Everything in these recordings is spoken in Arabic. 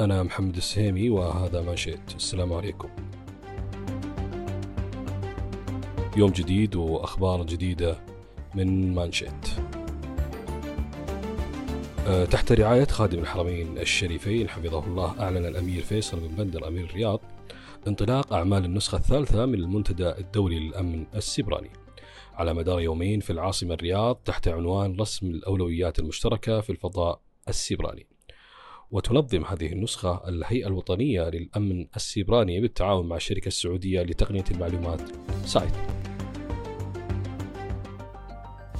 أنا محمد السهيمي وهذا ما شئت. السلام عليكم. يوم جديد وأخبار جديدة من مانشيت أه، تحت رعاية خادم الحرمين الشريفين حفظه الله أعلن الأمير فيصل بن بندر أمير الرياض انطلاق أعمال النسخة الثالثة من المنتدى الدولي للأمن السيبراني. على مدار يومين في العاصمة الرياض تحت عنوان رسم الأولويات المشتركة في الفضاء السيبراني. وتنظم هذه النسخة الهيئة الوطنية للأمن السيبراني بالتعاون مع الشركة السعودية لتقنية المعلومات سايت.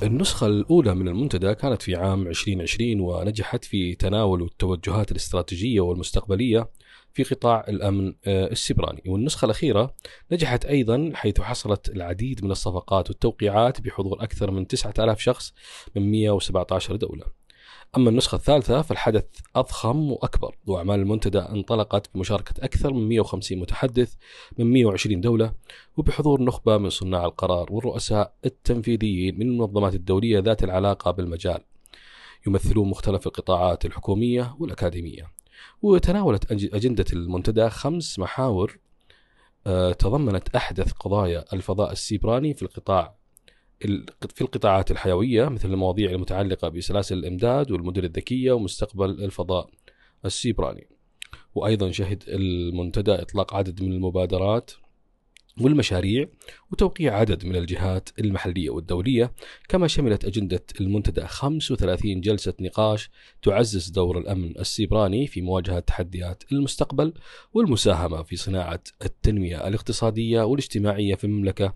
النسخة الأولى من المنتدى كانت في عام 2020 ونجحت في تناول التوجهات الاستراتيجية والمستقبلية في قطاع الأمن آه، السيبراني. والنسخة الأخيرة نجحت أيضا حيث حصلت العديد من الصفقات والتوقيعات بحضور أكثر من 9000 شخص من 117 دولة. أما النسخة الثالثة فالحدث أضخم وأكبر. وأعمال المنتدى انطلقت بمشاركة أكثر من 150 متحدث من 120 دولة وبحضور نخبة من صناع القرار والرؤساء التنفيذيين من المنظمات الدولية ذات العلاقة بالمجال. يمثلون مختلف القطاعات الحكومية والأكاديمية. وتناولت أجندة المنتدى خمس محاور آه، تضمنت أحدث قضايا الفضاء السيبراني في القطاع في القطاعات الحيوية مثل المواضيع المتعلقة بسلاسل الإمداد والمدن الذكية ومستقبل الفضاء السيبراني. وأيضا شهد المنتدى إطلاق عدد من المبادرات والمشاريع وتوقيع عدد من الجهات المحلية والدولية. كما شملت أجندة المنتدى 35 جلسة نقاش تعزز دور الأمن السيبراني في مواجهة تحديات المستقبل والمساهمة في صناعة التنمية الاقتصادية والاجتماعية في المملكة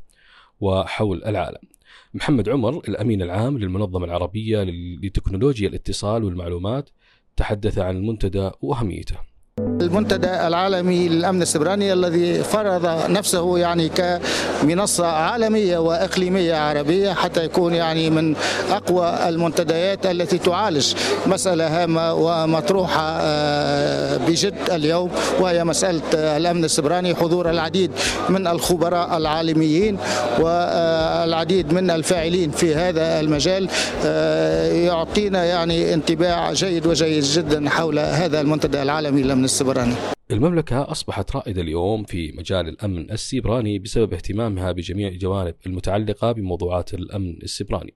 وحول العالم. محمد عمر الأمين العام للمنظمة العربية لتكنولوجيا الاتصال والمعلومات تحدث عن المنتدى وأهميته. المنتدى العالمي للأمن السبراني الذي فرض نفسه يعني كمنصة عالمية وإقليمية عربية حتى يكون يعني من أقوى المنتديات التي تعالج مسألة هامة ومطروحة آه، بجد اليوم وهي مسألة الأمن السبراني حضور العديد من الخبراء العالميين والعديد من الفاعلين في هذا المجال آه، يعطينا يعني انطباع جيد وجيد جدا حول هذا المنتدى العالمي للأمن السبراني. السبراني المملكة أصبحت رائدة اليوم في مجال الأمن السيبراني بسبب اهتمامها بجميع الجوانب المتعلقة بموضوعات الأمن السيبراني.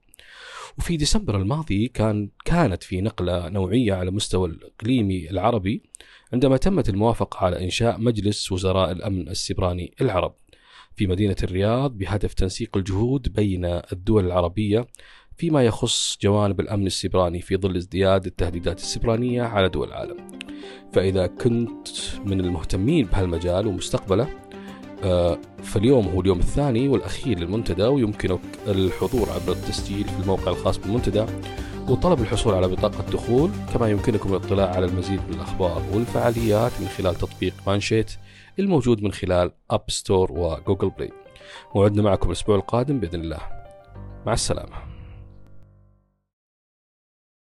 وفي ديسمبر الماضي كان كانت في نقلة نوعية على مستوى الإقليمي العربي عندما تمت الموافقة على إنشاء مجلس وزراء الأمن السيبراني العرب. في مدينة الرياض بهدف تنسيق الجهود بين الدول العربية فيما يخص جوانب الأمن السيبراني في ظل ازدياد التهديدات السيبرانية على دول العالم. فإذا كنت من المهتمين بهالمجال ومستقبله آه، فاليوم هو اليوم الثاني والأخير للمنتدى ويمكنك الحضور عبر التسجيل في الموقع الخاص بالمنتدى وطلب الحصول على بطاقة دخول كما يمكنكم الاطلاع على المزيد من الأخبار والفعاليات من خلال تطبيق مانشيت الموجود من خلال App Store و Google Play موعدنا معكم الأسبوع القادم بإذن الله. مع السلامة.